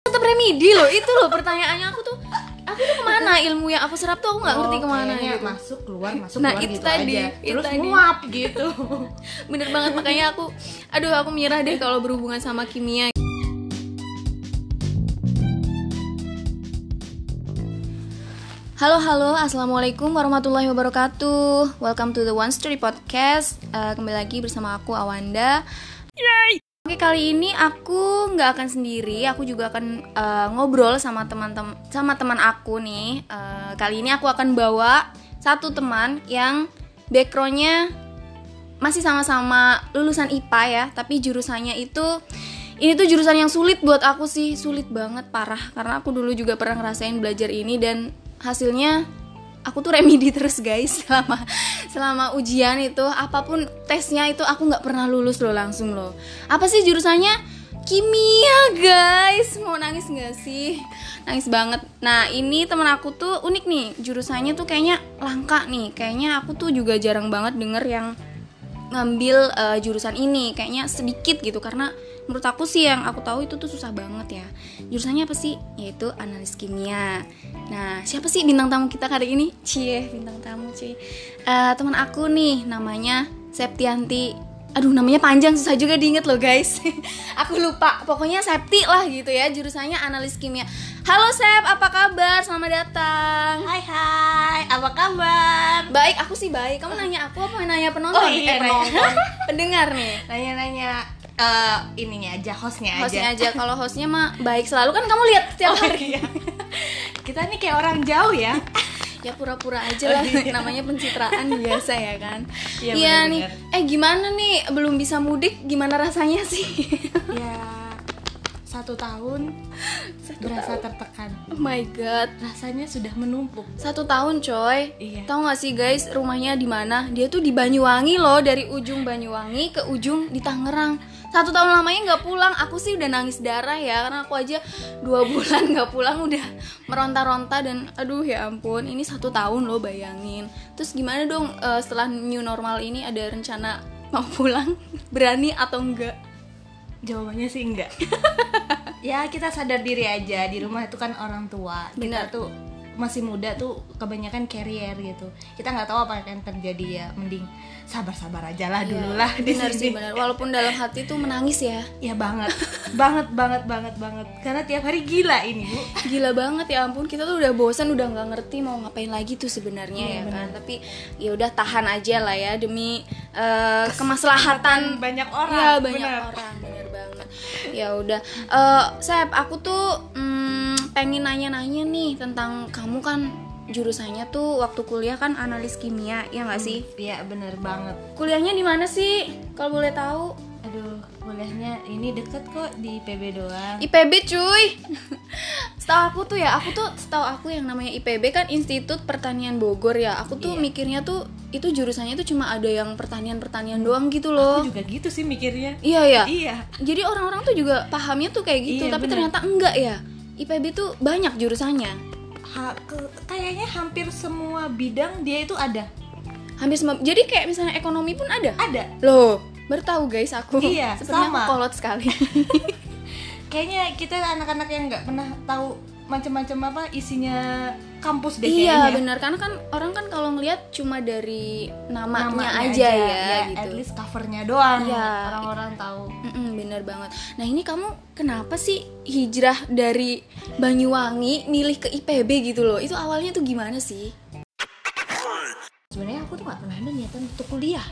tetap remedi loh itu loh pertanyaannya. Aku tuh aku tuh ke mana? Ilmu yang aku serap tuh aku nggak ngerti Oh, ke mana gitu. masuk keluar masuk Nah, keluar itu gitu tadi, aja. itu terus tadi. nguap gitu. Bener banget makanya aku aduh aku menyerah deh kalau berhubungan sama kimia Halo halo, assalamualaikum warahmatullahi wabarakatuh. Welcome to the One Story Podcast. Eh, kembali lagi bersama aku Awanda. Oke kali ini aku nggak akan sendiri, aku juga akan eh, ngobrol sama teman-teman sama teman aku nih. Eh, kali ini aku akan bawa satu teman yang backgroundnya masih sama-sama lulusan IPA ya, tapi jurusannya itu ini tuh jurusan yang sulit buat aku sih, sulit banget parah karena aku dulu juga pernah ngerasain belajar ini dan hasilnya aku tuh remedi terus guys selama selama ujian itu apa pun tesnya itu aku nggak pernah lulus loh langsung loh. Apa sih jurusannya? Kimia guys, mau nangis nggak sih? Nangis banget. Nah ini temen aku tuh unik nih, jurusannya tuh kayaknya langka nih. Kayaknya aku tuh juga jarang banget denger yang ngambil eh, jurusan ini. Kayaknya sedikit gitu karena menurut aku sih yang aku tahu itu tuh susah banget ya. Jurusannya apa sih? Yaitu analis kimia. Nah siapa sih bintang tamu kita kali ini? Cie bintang tamu cie. Eh, teman aku nih namanya Septianti. Aduh namanya panjang susah juga diinget loh guys. Aku lupa. Pokoknya Septi lah gitu ya jurusannya analis kimia halo Sep. Apa kabar? Selamat datang. Hai hai. Apa kabar? Baik. Aku sih baik. Kamu nanya aku apa? Nanya penonton. Oh iya, Eh, penonton. pendengar nih. Nanya-nanya eh, ininya aja hostnya hostnya aja. Aja kalau hostnya mah baik selalu. Kan kamu lihat setiap Oh, hari. iya. kita nih kayak orang jauh ya. Ya pura-pura aja lah. Namanya pencitraan biasa ya kan? Iya, iya nih. Eh gimana nih? Belum bisa mudik. Gimana rasanya sih? Ya satu tahun berasa tertekan. Oh my god. Rasanya sudah menumpuk. Satu tahun coy. Iya. tahu nggak sih guys rumahnya di mana? Dia tuh di Banyuwangi loh dari ujung Banyuwangi ke ujung di Tangerang. Satu tahun lamanya nggak pulang. Aku sih udah nangis darah ya karena aku aja dua bulan nggak pulang udah meronta-ronta dan aduh ya ampun ini satu tahun loh bayangin. Terus gimana dong eh, setelah new normal ini ada rencana mau pulang? Berani atau enggak jawabannya sih enggak ya kita sadar diri aja di rumah itu kan orang tua Benar. kita tuh masih muda tuh kebanyakan carrier gitu. Kita nggak tahu apa yang terjadi ya mending sabar-sabar aja lah dulu lah di benar sih sini. benar. Walaupun dalam hati tuh menangis ya. Ya banget. Banget banget banget banget. Karena tiap hari gila ini bu. Gila banget ya ampun. Kita tuh udah bosan udah nggak ngerti mau ngapain lagi tuh sebenarnya Iya, ya kan. tapi ya udah tahan aja lah ya demi eh, kemaslahatan. Banyak ya orang banyak bener. orang bener banget. Ya udah. Eh, Sep aku tuh mm, pengen nanya-nanya nih tentang kamu kan jurusannya tuh waktu kuliah kan analis kimia ya nggak sih iya bener banget kuliahnya di mana sih kalau boleh tahu aduh kuliahnya ini deket kok di PB doang IPB cuy Setahu aku tuh ya, aku tuh setahu aku yang namanya IPB kan Institut Pertanian Bogor ya. Aku tuh Iya. mikirnya tuh itu jurusannya tuh cuma ada yang pertanian-pertanian doang gitu loh. aku juga gitu sih mikirnya Iya ya. iya Jadi orang-orang tuh juga pahamnya tuh kayak gitu, Iya, tapi bener. ternyata enggak ya. IPB tuh banyak jurusannya. Ha- ke- kayaknya hampir semua bidang dia itu ada Hampir semua. Jadi kayak misalnya ekonomi pun ada. ada Loh, baru tahu guys aku. Iya, Sepertinya sama. aku kolot sekali. kayaknya kita anak-anak yang nggak pernah tahu macam-macam apa isinya kampus deh iya, kayaknya benar. Karena kan orang kan kalau ngelihat cuma dari namanya, Namanya aja, ya, at gitu. least covernya doang Iya. orang-orang tahu Mm-mm, bener banget. Nah ini kamu kenapa sih hijrah dari Banyuwangi milih ke IPB gitu loh? Itu awalnya tuh gimana sih? sebenarnya aku tuh nggak pernah ada niatan untuk kuliah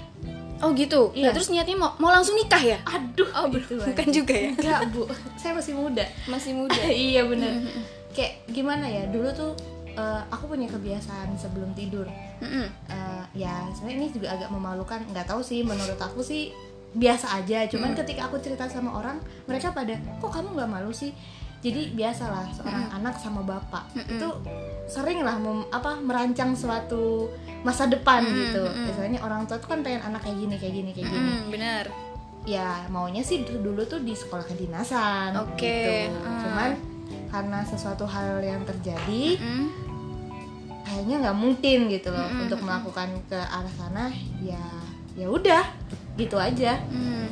Oh gitu. Iya. Nah, terus niatnya mau mau langsung nikah ya? aduh Oh itu bukan aja. juga ya? enggak bu saya masih muda Masih muda. iya bener kayak gimana ya dulu tuh eh, aku punya kebiasaan sebelum tidur. Eh, ya sebenarnya ini juga agak memalukan. Nggak tahu sih menurut aku sih biasa aja. Cuman ketika aku cerita sama orang mereka pada kok kamu nggak malu sih? Jadi biasalah seorang anak sama bapak. Itu sering lah mem- apa merancang suatu masa depan gitu. biasanya orang tua tuh kan pengen anak kayak gini kayak gini kayak gini. Mm, bener. ya maunya sih du- dulu tuh di sekolah kedinasan Oke, gitu. ah. cuman karena sesuatu hal yang terjadi Mm. Kayaknya nggak mungkin gitu loh untuk melakukan ke arah sana. Ya ya udah gitu aja. Hmm.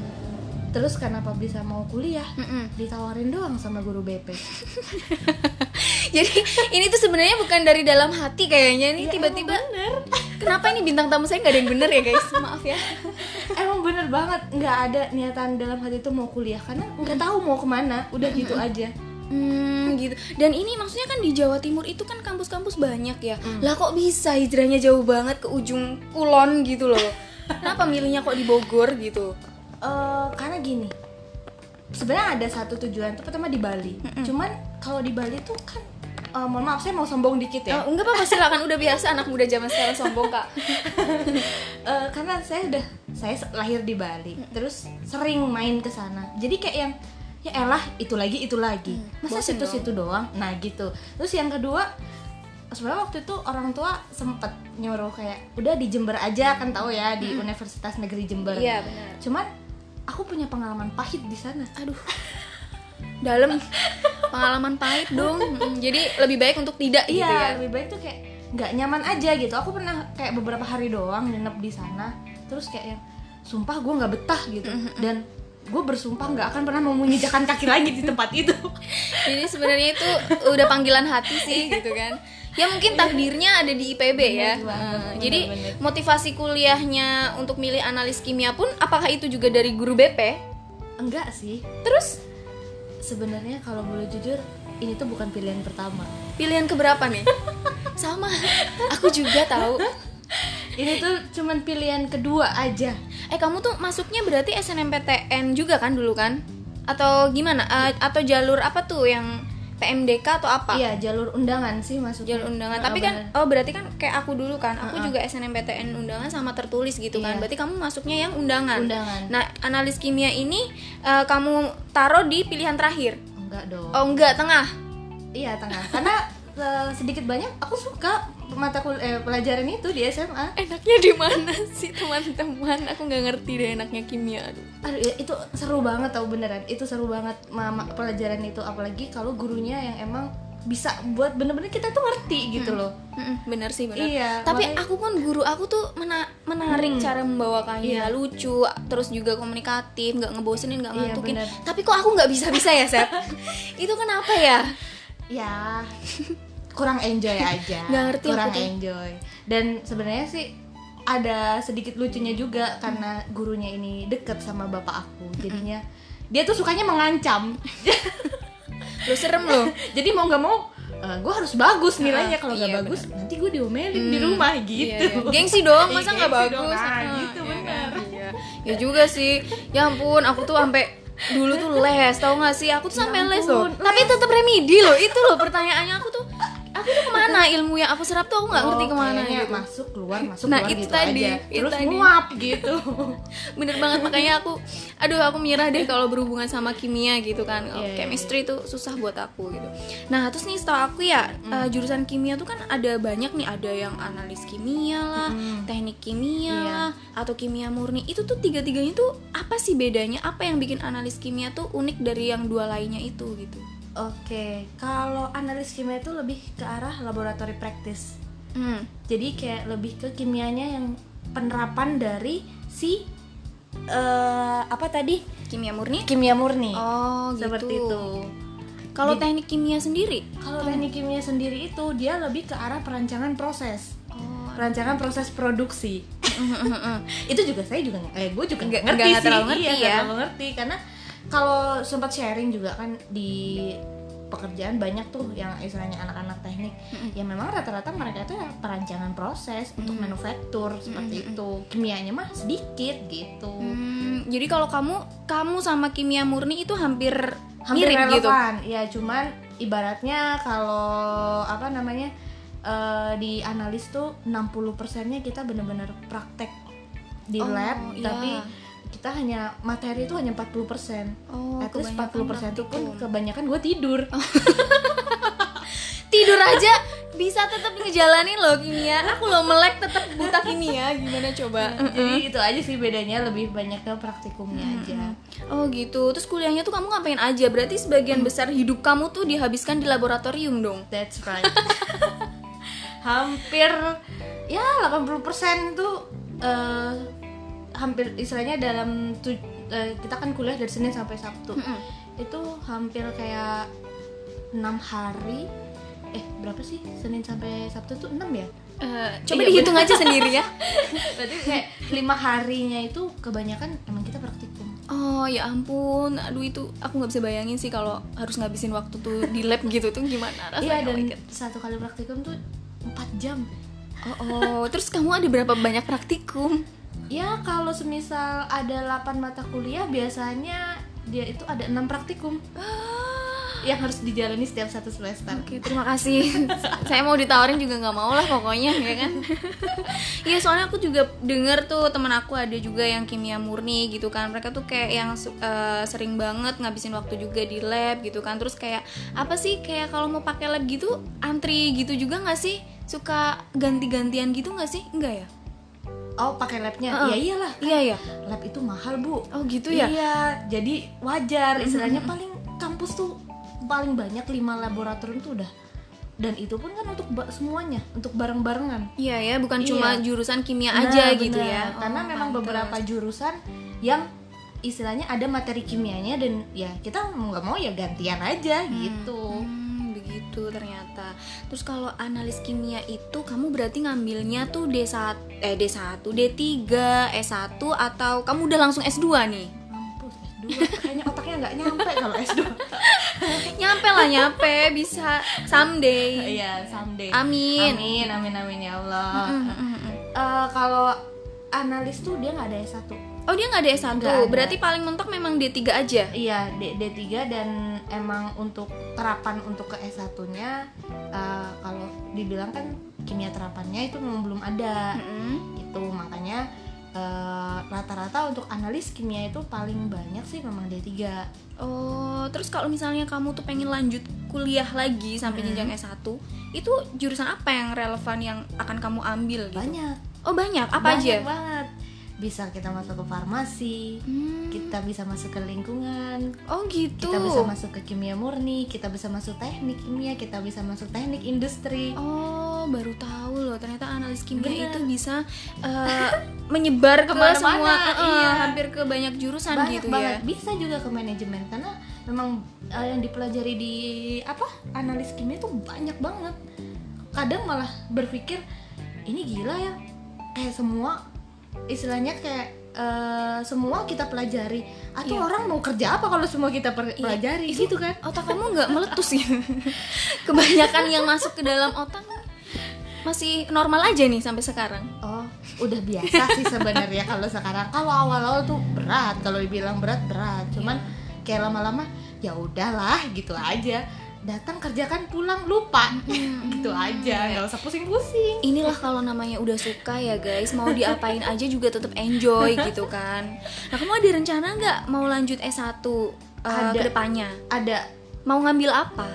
terus kenapa bisa mau kuliah? Mm-mm. ditawarin doang sama guru BP Jadi ini tuh sebenarnya bukan dari dalam hati kayaknya nih Ya, tiba-tiba bener. Kenapa ini bintang tamu saya nggak ada yang bener ya guys? Maaf ya. Emang bener banget nggak ada niatan dalam hati itu mau kuliah karena nggak tahu mau ke mana. Udah gitu aja Hmm gitu. Dan ini maksudnya kan di Jawa Timur itu kan kampus-kampus banyak ya. Lah kok bisa hijrahnya jauh banget ke ujung kulon gitu loh? Kenapa milihnya kok di Bogor gitu? Eh, karena gini. Sebenarnya ada satu tujuan tuh pertama di Bali. Cuman kalau di Bali tuh kan eh, mohon maaf saya mau sombong dikit ya. Oh, enggak apa-apa silakan. Udah biasa anak muda zaman sekarang sombong kak. Eh, karena saya udah saya lahir di Bali. Terus sering main ke sana. Jadi kayak yang ya elah itu lagi itu lagi. Masa bosen situ-situ doang? Nah gitu. Terus yang kedua sebenarnya waktu itu orang tua sempet nyuruh kayak udah di Jember aja kan tahu ya di Universitas Negeri Jember. Iya, benar. cuman aku punya pengalaman pahit di sana. Aduh. Dalam. Pengalaman pahit dong. Mm, jadi lebih baik untuk tidak gitu iya ya? lebih baik tuh kayak nggak nyaman aja gitu. Aku pernah kayak beberapa hari doang nginep di sana. Terus kayak yang sumpah gue nggak betah gitu. Dan gue bersumpah nggak akan pernah mau menginjakan kaki lagi di tempat itu. Jadi sebenarnya itu udah panggilan hati sih gitu kan. Ya mungkin takdirnya ada di IPB ya. bener, jadi motivasi kuliahnya untuk milih analis kimia pun apakah itu juga dari guru BP enggak sih. Terus? Sebenarnya kalau boleh jujur ini tuh bukan pilihan pertama. Pilihan keberapa nih? Sama. Aku juga tahu. Ini tuh cuman pilihan kedua aja eh kamu tuh masuknya berarti SNMPTN juga kan dulu kan? Atau gimana? Eh, atau jalur apa tuh yang PMDK atau apa? Iya jalur undangan sih masuknya jalur undangan. Ah, tapi kan bener. oh berarti kan kayak aku dulu kan. Aku juga SNMPTN undangan sama tertulis gitu kan. Iya. berarti kamu masuknya yang undangan. Undangan. nah analis kimia ini eh, kamu taruh di pilihan terakhir? Enggak dong. Oh enggak tengah? Iya tengah. Karena eh, sedikit banyak aku suka mata kul eh, pelajaran itu di SMA enaknya di mana sih teman-teman? Aku nggak ngerti deh enaknya kimia aduh. Aduh, ya, itu seru banget tau beneran. Itu seru banget mama pelajaran itu. Apalagi kalau gurunya yang emang bisa buat bener-bener kita tuh ngerti gitu loh. Mm-mm, bener sih bener. Iya, tapi makanya- aku pun guru aku tuh mena- menarik cara membawakannya. Iya. lucu terus juga komunikatif nggak ngebosenin nggak Iya, ngantukin. bener. tapi kok aku nggak bisa bisa ya Sep? Itu kenapa ya? Ya kurang enjoy aja. Nggak ngerti kurang aku enjoy. Dan sebenarnya sih ada sedikit lucunya juga karena gurunya ini deket sama bapak aku. Jadinya dia tuh sukanya mengancam. lu serem loh Jadi mau nggak mau gue harus bagus nilainya kalau nggak iya, bagus nanti gue diomelin di rumah gitu. Iya, iya. Gengsi dong, masa Iya, nggak bagus? dong. Nah, Ah, gitu iya bener. kan? Iya. Ya juga sih. Ya ampun, aku tuh sampai dulu tuh les, tau gak sih? Aku tuh sampai les loh. Tapi tetap remedi loh. Itu loh pertanyaannya aku tuh. Aku tuh ke mana ilmu yang aku serap tuh aku nggak ngerti Oh, ke mana gitu. masuk keluar masuk Nah, keluar itu gitu tadi, aja itu terus tadi. nguap gitu Bener banget makanya aku, aduh aku menyerah deh kalau berhubungan sama kimia gitu kan. Oh, Iya, iya, chemistry tuh susah buat aku gitu. Nah terus nih setahu aku ya Hmm. eh, jurusan kimia tuh kan ada banyak nih, ada yang analis kimia lah, teknik kimia Hmm. Iya. lah, atau kimia murni. Itu tuh tiga-tiganya tuh apa sih bedanya? Apa yang bikin analis kimia tuh unik dari yang dua lainnya itu gitu? Oke kalau analis kimia itu lebih ke arah laboratori praktis Hmm. jadi kayak lebih ke kimianya yang penerapan dari si eh apa tadi Kimia murni? kimia murni Oh gitu. seperti itu Kalau teknik kimia sendiri? kalau teknik kimia sendiri itu dia lebih ke arah perancangan proses Oh, perancangan proses produksi itu juga saya juga eh gue juga Nggak- ngerti nggak sih terlalu ngerti iya, nggak ya. terlalu ngerti karena kalau sempat sharing juga kan di pekerjaan banyak tuh yang istilahnya anak-anak teknik. Ya memang rata-rata mereka itu ya perancangan proses untuk manufaktur seperti itu. Kimianya mah sedikit gitu. Hmm, jadi kalau kamu kamu sama kimia murni itu hampir, hampir mirip gitu. relevan. Ya cuman ibaratnya kalau apa namanya eh, di analis tuh 60 persennya kita bener-bener praktek di Oh, lab iya. tapi kita hanya materi itu hanya 40 persen Oh, at least kebanyakan 40 persen itu pun kebanyakan gue tidur Tidur aja bisa tetap ngejalanin loh kimia. Aku loh melek tetap buta kimia. Gimana coba? jadi itu aja sih bedanya lebih banyak ke praktikumnya aja Oh gitu. Terus kuliahnya tuh kamu ngapain aja? Berarti sebagian besar hidup kamu tuh dihabiskan di laboratorium dong. that's right hampir ya 80% itu eh, hampir istilahnya dalam tu- eh, kita kan kuliah dari Senin sampai Sabtu. Mm-mm. itu hampir kayak enam hari. Eh berapa sih? Senin sampai Sabtu tuh 6 ya? Eh, coba Iya, dihitung aja sendiri ya. Berarti kayak lima harinya itu kebanyakan emang kita praktikum. Oh ya ampun. Aduh itu aku nggak bisa bayangin sih kalau harus ngabisin waktu tuh di lab gitu tuh gimana rasanya iya Oh dan God. satu kali praktikum tuh 4 jam. Oh, oh. Terus kamu ada berapa banyak praktikum ya kalau semisal ada 8 mata kuliah biasanya dia itu ada enam praktikum yang harus dijalani setiap satu semester Oke, terima kasih. Saya mau ditawarin juga nggak mau lah pokoknya, ya kan? Iya, soalnya aku juga denger tuh temen aku ada juga yang kimia murni gitu kan. Mereka tuh kayak yang eh, sering banget ngabisin waktu juga di lab gitu kan. Terus kayak apa sih kayak kalau mau pakai lab gitu antri gitu juga nggak sih? Suka ganti-gantian gitu nggak sih? Enggak ya? Oh pakai labnya Heeh. ya iyalah Iya ya. lab itu mahal bu Oh gitu ya. iya jadi wajar istilahnya paling kampus tuh paling banyak lima laboratorium tuh udah dan itu pun kan untuk semuanya untuk bareng-barengan Iya ya, bukan Iya. cuma jurusan kimia Nah, aja gitu benar. ya. karena Oh, memang pantes. beberapa jurusan yang istilahnya ada materi kimianya dan ya kita nggak mau ya gantian aja gitu Hmm, begitu ternyata. Terus kalau analis kimia itu kamu berarti ngambilnya tuh D1 eh D1, D3, S1 atau kamu udah langsung S2 nih? mampus S2 kayaknya otaknya nggak nyampe kalau S2 Nyampe lah nyampe, bisa someday. iya someday Amin. amin amin amin ya Allah Mm, mm, mm. Eh, kalau analis tuh dia nggak ada S1 Oh dia nggak ada S1, Nggak ada. berarti paling mentok memang D3 aja. Iya, D, D3 dan emang untuk terapan untuk ke S1-nya eh, kalau dibilang kan kimia terapannya itu memang belum ada. Mm-mm. Itu makanya eh, rata-rata untuk analis kimia itu paling banyak sih memang D3. Oh, terus kalau misalnya kamu tuh pengen lanjut kuliah lagi sampai Hmm. jenjang S1, itu jurusan apa yang relevan yang akan kamu ambil gitu? Banyak. Oh banyak, apa banyak aja? banget. Bisa kita masuk ke farmasi, Hmm. kita bisa masuk ke lingkungan, Oh gitu. kita bisa masuk ke kimia murni, kita bisa masuk teknik kimia, kita bisa masuk teknik industri. Oh, baru tahu loh ternyata analis kimia Bener. itu bisa eh, menyebar ke Ke mana-mana, semua, eh, iya. hampir ke banyak jurusan banyak gitu banget ya. bisa juga ke manajemen karena memang eh, yang dipelajari di apa analis kimia tuh banyak banget kadang malah berpikir ini gila ya kayak semua istilahnya kayak eh, semua kita pelajari. Atau Iya. orang mau kerja apa kalau semua kita per- pelajari? Itu gitu kan? Otak kamu nggak meletus ya? Kebanyakan yang masuk ke dalam otak masih normal aja nih sampai sekarang. oh udah biasa sih sebenarnya kalau sekarang. Kalau awal-awal tuh berat kalau dibilang berat berat. Cuman kayak lama-lama ya udahlah gitu aja datang kerjakan pulang lupa gitu aja nggak usah pusing-pusing Inilah kalau namanya udah suka ya guys, mau diapain aja juga tetap enjoy gitu kan. Nah kamu ada rencana nggak mau lanjut S1 uh, Ada. ke depannya? ada Mau ngambil apa?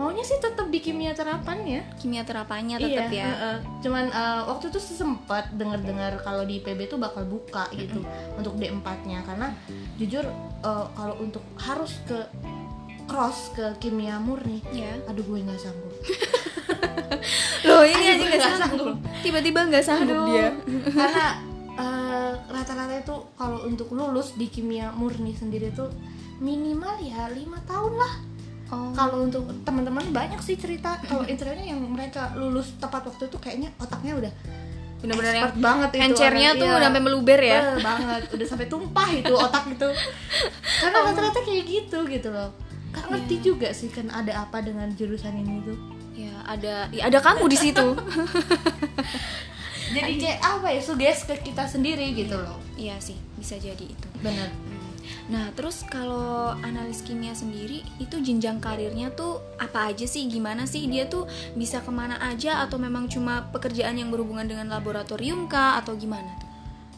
maunya sih tetap di kimia terapan ya Kimia terapannya tetap ya. heeh. cuman eh, waktu itu sempat dengar-dengar kalau di PB tuh bakal buka gitu untuk D4 nya karena jujur eh, kalau untuk harus ke cross ke kimia murni Ya. aduh gue nggak sanggup Loh ini aja nggak sanggup. Tiba-tiba nggak sanggup Aduh, dia. karena eh, rata-rata itu kalau untuk lulus di kimia murni sendiri tuh minimal ya lima tahun lah Oh. kalau untuk teman-teman banyak sih cerita kalau internet yang mereka lulus tepat waktu itu kayaknya otaknya udah Bener-bener yang banget itu encernya tuh iya. udah sampai meluber ya. Banget udah sampai tumpah itu otak itu karena rata-rata kayak gitu gitu loh Gak ngerti juga sih kan ada apa dengan jurusan ini tuh. Ya ada, ya ada kamu di situ. jadi kayak apa ya suges ke kita sendiri gitu loh. Iya sih, bisa jadi itu. bener Hmm. Nah, terus kalau analis kimia sendiri itu jenjang karirnya tuh apa aja sih? Gimana sih? Dia tuh bisa ke mana aja? Atau memang cuma pekerjaan yang berhubungan dengan laboratorium kah? Atau gimana tuh?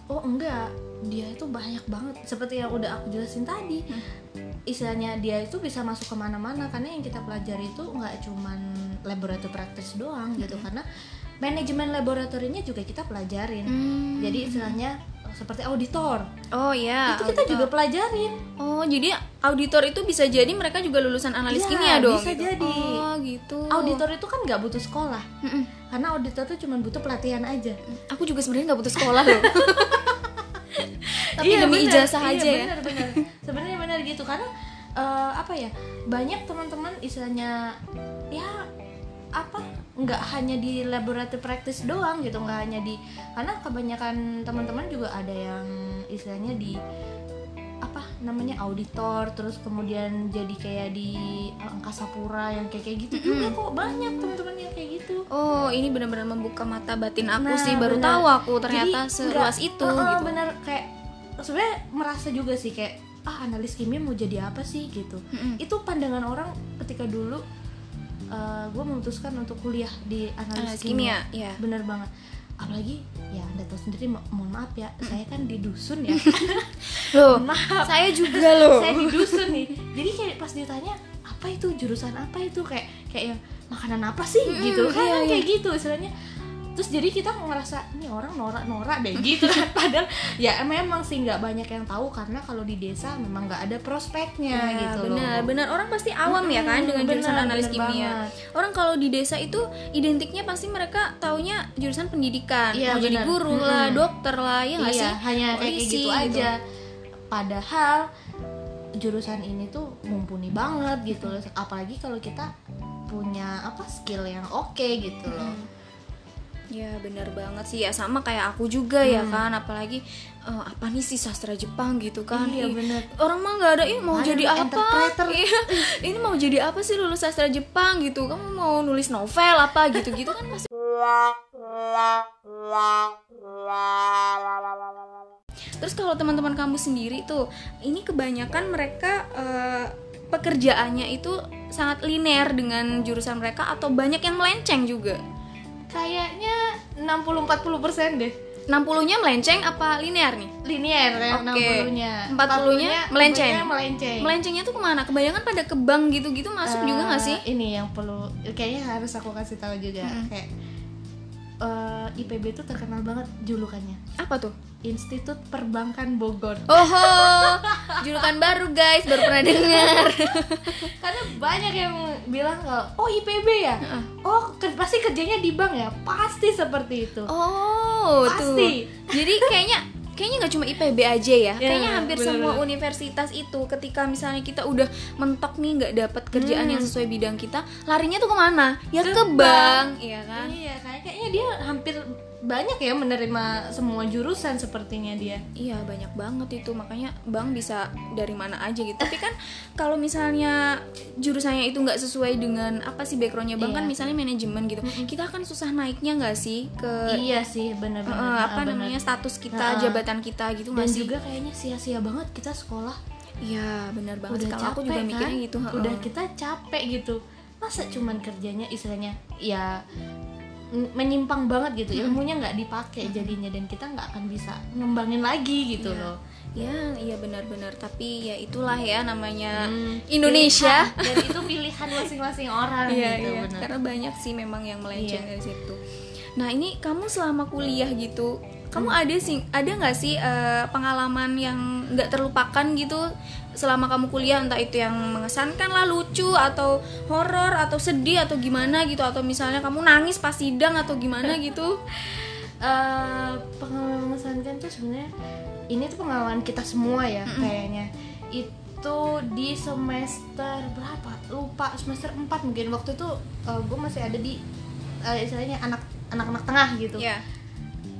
oh enggak. Dia itu banyak banget. Seperti yang udah aku jelasin tadi istilahnya dia itu bisa masuk ke mana-mana karena yang kita pelajari itu nggak cuman laboratorium praktis doang gitu karena manajemen laboratoriumnya juga kita pelajarin Hmm. jadi istilahnya seperti auditor Oh iya. itu kita auditor. juga pelajarin Oh, jadi auditor itu bisa jadi mereka juga lulusan analis Iya, kimia dong. bisa gitu. jadi. Oh, gitu. auditor itu kan nggak butuh sekolah Mm-mm. karena auditor tuh cuma butuh pelatihan aja Aku juga sebenarnya nggak butuh sekolah loh. Tapi Iya, demi bener. ijazah Iya, aja ya. bener, bener. sebenarnya benar gitu karena eh, apa ya banyak teman-teman istilahnya ya apa nggak hanya di laboratory practice doang gitu nggak hanya di karena kebanyakan teman-teman juga ada yang istilahnya di apa namanya auditor terus kemudian jadi kayak di angkasa pura yang kayak kayak gitu juga kok banyak teman-teman yang kayak gitu Oh, ini benar-benar membuka mata batin aku Nah, sih. Baru bener. tahu aku ternyata Jadi, seluas nggak- itu uh-uh, gitu. bener kayak sebenarnya merasa juga sih kayak ah analis kimia mau jadi apa sih? gitu. Mm-mm. itu pandangan orang ketika dulu gue memutuskan untuk kuliah di analis, Analis kimia, ya. bener banget. Apalagi ya anda tahu sendiri mo- mohon maaf ya saya kan di dusun ya. Loh, maaf. saya juga loh. saya di dusun nih. Jadi kayak pas ditanya apa itu? Jurusan apa itu? Kayak kayak yang makanan apa sih? Mm-mm, gitu. Kan iya, iya. kayak gitu istilahnya terus jadi kita ngerasa ini orang norak-norak deh gitu kan padahal ya memang sih nggak banyak yang tahu karena kalau di desa memang nggak ada prospeknya Ya, gitu benar, loh benar. Orang pasti awam ya kan dengan Mm-mm, jurusan analis kimia. banget. Orang kalau di desa itu identiknya pasti mereka taunya jurusan pendidikan, Iya, mau jadi guru Mm-mm. lah, dokter lah, ya nggak iya sih? hanya kayak Polisi, gitu aja padahal jurusan ini tuh mumpuni banget gitu loh apalagi kalau kita punya apa skill yang oke gitu loh Ya benar banget sih. Ya sama kayak aku juga ya Hmm. kan. Apalagi eh, apa nih sih sastra Jepang gitu kan. Iya, Ih, bener. orang mah nggak ada ini mau Ada jadi apa. Iya, ini mau jadi apa sih lulus sastra Jepang gitu? Kamu mau nulis novel apa? Gitu gitu kan pasti terus kalau teman-teman kamu sendiri tuh ini kebanyakan mereka eh, pekerjaannya itu sangat linear dengan jurusan mereka atau banyak yang melenceng juga kayaknya 60-40 persen deh 60-nya melenceng apa linear nih? linear ya Oke. 60-nya 40-nya melenceng. 40-nya melenceng Melencengnya tuh ke mana? Kebanyakan pada ke bank gitu-gitu masuk juga nggak sih? Eh, ini yang perlu kayaknya harus aku kasih tahu juga Mm-mm. kayak eh, IPB itu terkenal banget julukannya Apa tuh? Institut Perbankan Bogor Oh, julukan baru guys, baru pernah dengar. karena banyak yang bilang kalau oh IPB ya oh ke- pasti kerjanya di bank ya pasti seperti itu Oh, tuh. Pasti. Jadi kayaknya kayaknya nggak cuma IPB aja ya. kayaknya hampir bener-bener. semua universitas itu ketika misalnya kita udah mentok nih nggak dapat kerjaan yang sesuai bidang kita, larinya tuh ke mana? Ya ke, Ke bank, bank. iya kan? iya kayak- kayaknya dia hampir banyak ya menerima semua jurusan sepertinya dia Iya banyak banget itu makanya bang bisa dari mana aja gitu. Tapi kan kalau misalnya jurusannya itu nggak sesuai dengan apa sih backgroundnya bang Iya. kan misalnya manajemen gitu, kita akan susah naiknya nggak sih ke iya sih eh, benar-benar apa benar. namanya status kita, Heeh. jabatan kita gitu dan nggak sih? juga kayaknya sia-sia banget kita sekolah Iya benar banget. udah capek aku juga kan mikirnya gitu. udah kita capek gitu masa cuman kerjanya istilahnya ya menyimpang banget gitu ilmunya nggak dipakai jadinya dan kita nggak akan bisa ngembangin lagi gitu Iya. loh Ya, iya benar-benar. Tapi ya itulah ya namanya Hmm, Indonesia. pilihan. dan itu pilihan masing-masing orang Iya, gitu iya. Karena banyak sih memang yang melenceng Iya. dari situ. Nah, ini kamu selama kuliah gitu, kamu Hmm. ada sih ada nggak sih eh, pengalaman yang nggak terlupakan gitu? Selama kamu kuliah entah itu yang mengesankan lah lucu atau horor atau sedih atau gimana gitu? Atau misalnya kamu nangis pas sidang atau gimana gitu? Eh, pengalaman mengesankan tuh sebenarnya ini tuh pengalaman kita semua ya kayaknya. Itu di semester berapa? Lupa semester 4 mungkin. Waktu itu gue masih ada di eh, istilahnya anak anak-anak tengah gitu. Ya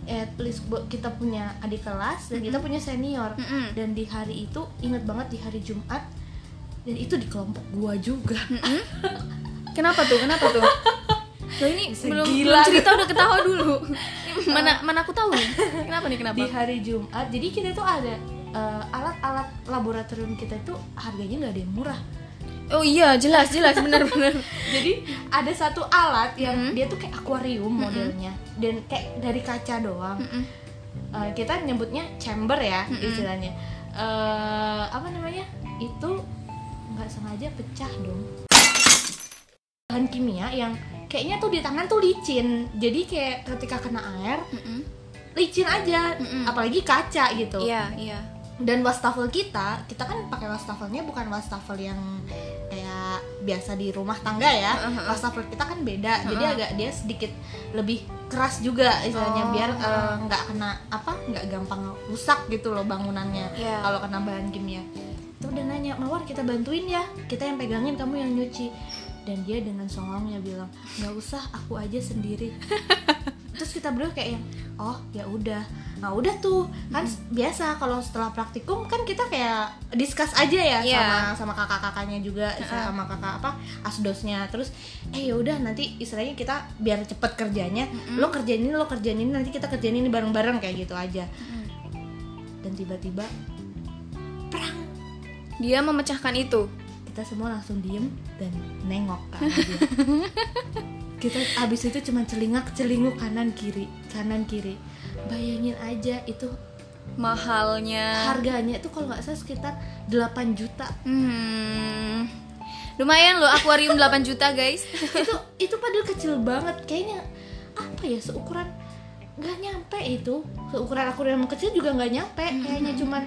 at least kita punya adik kelas dan kita punya senior. Mm-mm. dan di hari itu inget banget di hari Jumat dan itu di kelompok gua juga. Kenapa tuh? Kenapa tuh? Loh ini Bisa belum, gila. belum cerita udah ketawa dulu. Mana mana aku tahu nih. Kenapa nih kenapa? Di hari Jumat jadi kita tuh ada eh, alat-alat laboratorium kita itu harganya nggak ada yang murah. Oh iya jelas jelas benar-benar jadi ada satu alat yang Mm-hmm. dia tuh kayak akuarium modelnya dan kayak dari kaca doang. Eh, kita nyebutnya chamber ya istilahnya. Eh, apa namanya? Itu nggak sengaja pecah dong. Bahan kimia yang kayaknya tuh di tangan tuh licin. Jadi kayak ketika kena air Mm-mm. licin aja. Mm-mm. apalagi kaca gitu. Iya iya dan wastafel kita kita kan pakai wastafelnya bukan wastafel yang kayak biasa di rumah tangga ya Uh-huh. wastafel kita kan beda jadi Uh-uh. agak dia sedikit lebih keras juga istilahnya Oh. biar eh, nggak kena apa nggak gampang rusak gitu loh bangunannya Iya. kalau kena bahan kimia itu udah nanya mawar kita bantuin ya kita yang pegangin kamu yang nyuci dan dia dengan songongnya bilang nggak usah aku aja sendiri terus kita berdua kayak yang oh ya udah. Nah udah tuh. Kan biasa kalau setelah praktikum kan kita kayak discuss aja ya Iya. sama sama kakak-kakaknya juga sama kakak apa asdosnya. Terus eh ya udah nanti istilahnya kita biar cepet kerjanya lo kerjain ini lo kerjain ini nanti kita kerjain ini bareng-bareng kayak gitu aja. Dan tiba-tiba perang. Dia memecahkan itu. Kita semua langsung diem dan nengok dia kita abis itu cuma celingak celinguk kanan kiri kanan kiri. Bayangin aja itu mahalnya. harganya itu kalau nggak salah sekitar 8 juta. Hmm. lumayan loh akuarium 8 juta guys. Itu itu padahal kecil banget. Kayaknya apa ya seukuran nggak nyampe itu. Seukuran akuarium kecil juga nggak nyampe. Kayaknya cuman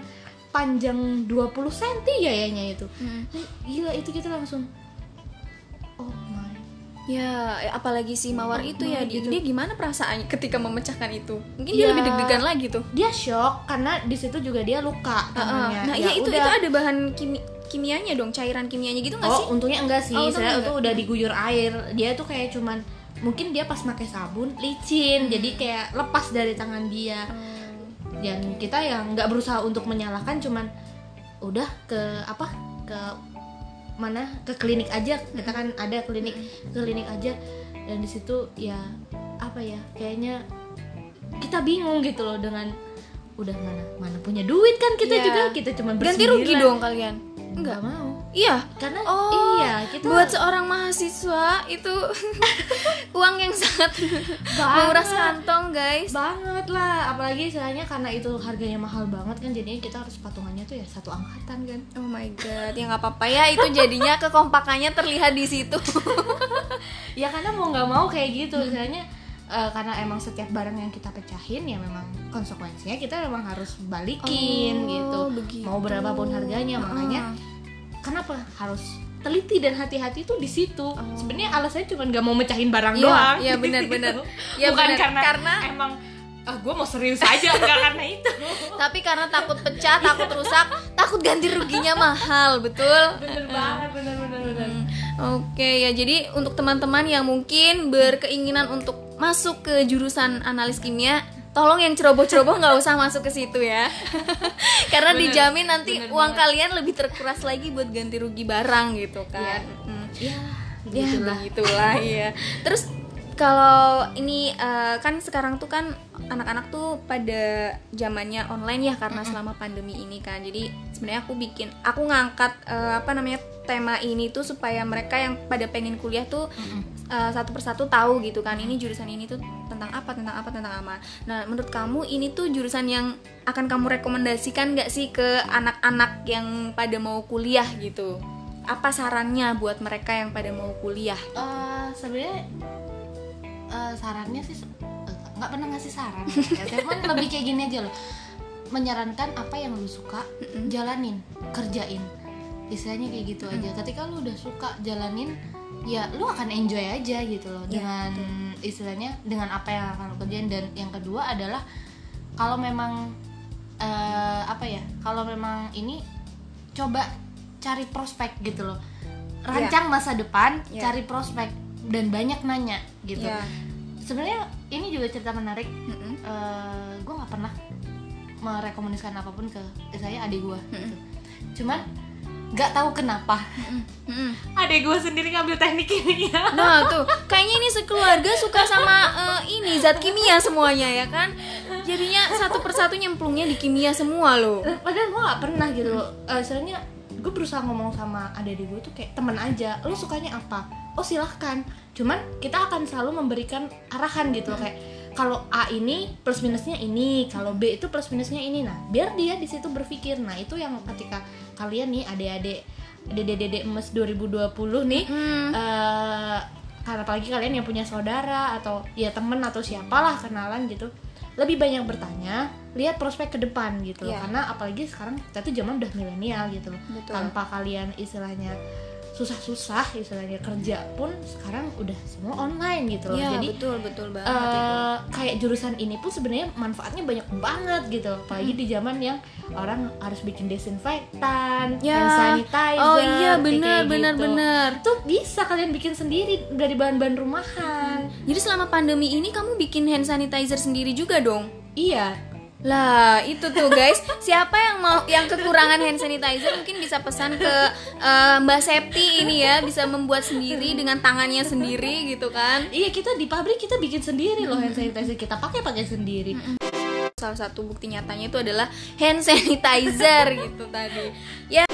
panjang 20 cm ya kayaknya itu. Hmm. gila itu kita langsung Ya, eh, apalagi si Mawar itu ya, dia, gitu. dia gimana perasaannya ketika memecahkan itu? Mungkin dia Ya. lebih deg-degan lagi tuh. dia shock karena di situ juga dia luka tangannya Nah, Ya iya itu udah. itu ada bahan kimi- kimianya dong, cairan kimianya gitu nggak oh sih? untungnya enggak sih Oh, saya itu udah diguyur air dia tuh kayak cuman mungkin dia pas pakai sabun licin jadi kayak lepas dari tangan dia Hmm. dan kita yang nggak berusaha untuk menyalahkan cuman udah ke apa ke mana ke klinik aja kita kan ada klinik klinik aja dan di situ ya apa ya kayaknya kita bingung gitu loh dengan udah mana mana punya duit kan kita Iya. juga kita cuma Ganti rugi dong kalian. enggak Enggak. mau Iya. karena Oh, iya kita buat seorang mahasiswa itu uang yang sangat menguras kantong, guys. banget lah. Apalagi istilahnya karena itu harganya mahal banget kan jadinya kita harus patungannya tuh ya satu angkatan kan. Oh my god, ya nggak apa-apa ya. Itu jadinya kekompakannya terlihat di situ. ya karena mau nggak mau kayak gitu. Istilahnya eh, karena emang setiap barang yang kita pecahin ya memang konsekuensinya kita memang harus balikin Oh, gitu. Begitu. mau berapapun harganya. makanya kenapa harus teliti dan hati-hati itu di situ. Sebenarnya alasannya cuma nggak mau mecahin barang Iya, doang. iya, benar-benar. Iya, bukan benar. karena Karena- emang ah gue mau serius aja. Nggak karena itu. Tapi karena takut pecah, takut rusak, takut ganti ruginya mahal, betul? bener banget bener bener bener Hmm, Oke ya, jadi untuk teman-teman yang mungkin berkeinginan untuk masuk ke jurusan analis kimia, tolong yang ceroboh-ceroboh nggak usah masuk ke situ ya, karena Bener, dijamin nanti bener uang banget. kalian lebih terkuras lagi buat ganti rugi barang gitu kan. Mm. ya Ya begitulah ya. Terus kalau ini eh, kan sekarang tuh kan anak-anak tuh pada zamannya online ya karena selama pandemi ini kan. Jadi sebenarnya aku bikin aku ngangkat eh, apa namanya tema ini tuh supaya mereka yang pada pengen kuliah tuh eh, satu persatu tahu gitu kan. Ini jurusan ini tuh tentang apa, tentang apa, tentang apa. Nah, menurut kamu ini tuh jurusan yang akan kamu rekomendasikan nggak sih ke anak-anak yang pada mau kuliah gitu? Apa sarannya buat mereka yang pada mau kuliah? Eh, sebenarnya eh, sarannya sih nggak pernah ngasih saran ya, cuman lebih kayak gini aja loh menyarankan apa yang lu suka jalanin kerjain istilahnya kayak gitu aja. Ketika lu udah suka jalanin ya lu akan enjoy aja gitu loh Ya, dengan istilahnya dengan apa yang akan lu kerjain. Dan yang kedua adalah kalau memang eh, apa ya kalau memang ini coba cari prospek gitu loh. Rancang masa depan Ya. cari prospek dan banyak nanya gitu. Ya. sebenarnya ini juga cerita menarik. Mm-mm. gue nggak pernah merekomendasikan apa pun ke saya adik gue Mm-mm. cuman nggak tahu kenapa. Mm-mm. adik gue sendiri ngambil teknik ini ya. Nah tuh, kayaknya ini sekeluarga suka sama eh, ini zat kimia semuanya ya kan. Jadinya satu persatu nyemplungnya di kimia semua loh. padahal gue nggak pernah gitu loh. Eh, soalnya gue berusaha ngomong sama adik gue tuh kayak temen aja lo sukanya apa? Oh silahkan. Cuman kita akan selalu memberikan arahan gitu loh kayak kalau A ini plus minusnya ini kalau B itu plus minusnya ini. Nah biar dia di situ berpikir. Nah itu yang ketika kalian nih adik-adik dede-dede emas 2020 nih Hmm. eh karena apalagi kalian yang punya saudara atau ya temen atau siapalah kenalan gitu lebih banyak bertanya lihat prospek ke depan gitu Iya. karena apalagi sekarang kita tuh zaman udah milenial gitu Betul. tanpa kalian istilahnya susah-susah istilahnya kerja pun sekarang udah semua online gitu loh Iya, jadi betul betul banget itu. kayak jurusan ini pun sebenarnya manfaatnya banyak banget gitu apalagi Hmm. di zaman yang orang harus bikin desinfektan Ya. hand sanitizer Oh iya kayak benar gitu. benar benar. itu bisa kalian bikin sendiri dari bahan-bahan rumahan Jadi selama pandemi ini kamu bikin hand sanitizer sendiri juga dong? iya Lah, itu tuh guys. Siapa yang mau yang kekurangan hand sanitizer mungkin bisa pesan ke eh, Mbak Septi ini ya, bisa membuat sendiri dengan tangannya sendiri gitu kan. iya kita di pabrik kita bikin sendiri loh hand sanitizer kita pakai pakai sendiri Salah satu bukti nyatanya itu adalah hand sanitizer gitu tadi. Ya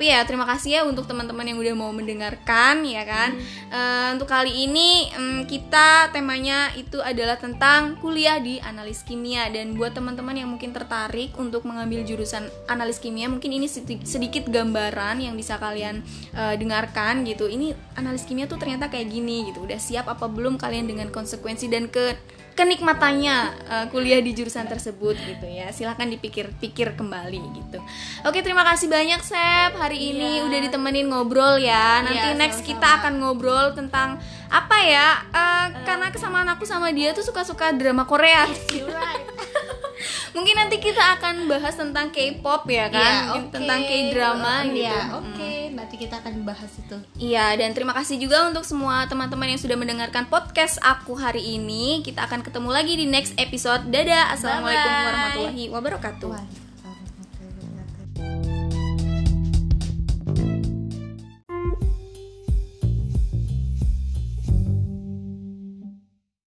tapi ya terima kasih ya untuk teman-teman yang udah mau mendengarkan ya kan. Eh, untuk kali ini em, kita temanya itu adalah tentang kuliah di analis kimia dan buat teman-teman yang mungkin tertarik untuk mengambil jurusan analis kimia mungkin ini sedi- sedikit gambaran yang bisa kalian eh, dengarkan gitu. Ini analis kimia tuh ternyata kayak gini gitu. Udah siap apa belum kalian dengan konsekuensi dan ke kenikmatannya uh, kuliah di jurusan tersebut gitu ya. Silahkan dipikir-pikir kembali gitu. Oke terima kasih banyak Sep. Hari ini Iya. udah ditemenin ngobrol ya. Nanti Iya, next sama-sama. kita akan ngobrol tentang apa ya? Uh, karena kesamaan aku sama dia tuh suka-suka drama Korea. You're right. Mungkin nanti kita akan bahas tentang K-pop ya kan Mungkin oke. tentang K-drama Iya, gitu oke nanti kita akan bahas itu Iya, dan terima kasih juga untuk semua teman-teman yang sudah mendengarkan podcast aku hari ini. Kita akan ketemu lagi di next episode. Dadah, assalamualaikum warahmatullahi wabarakatuh. Wah.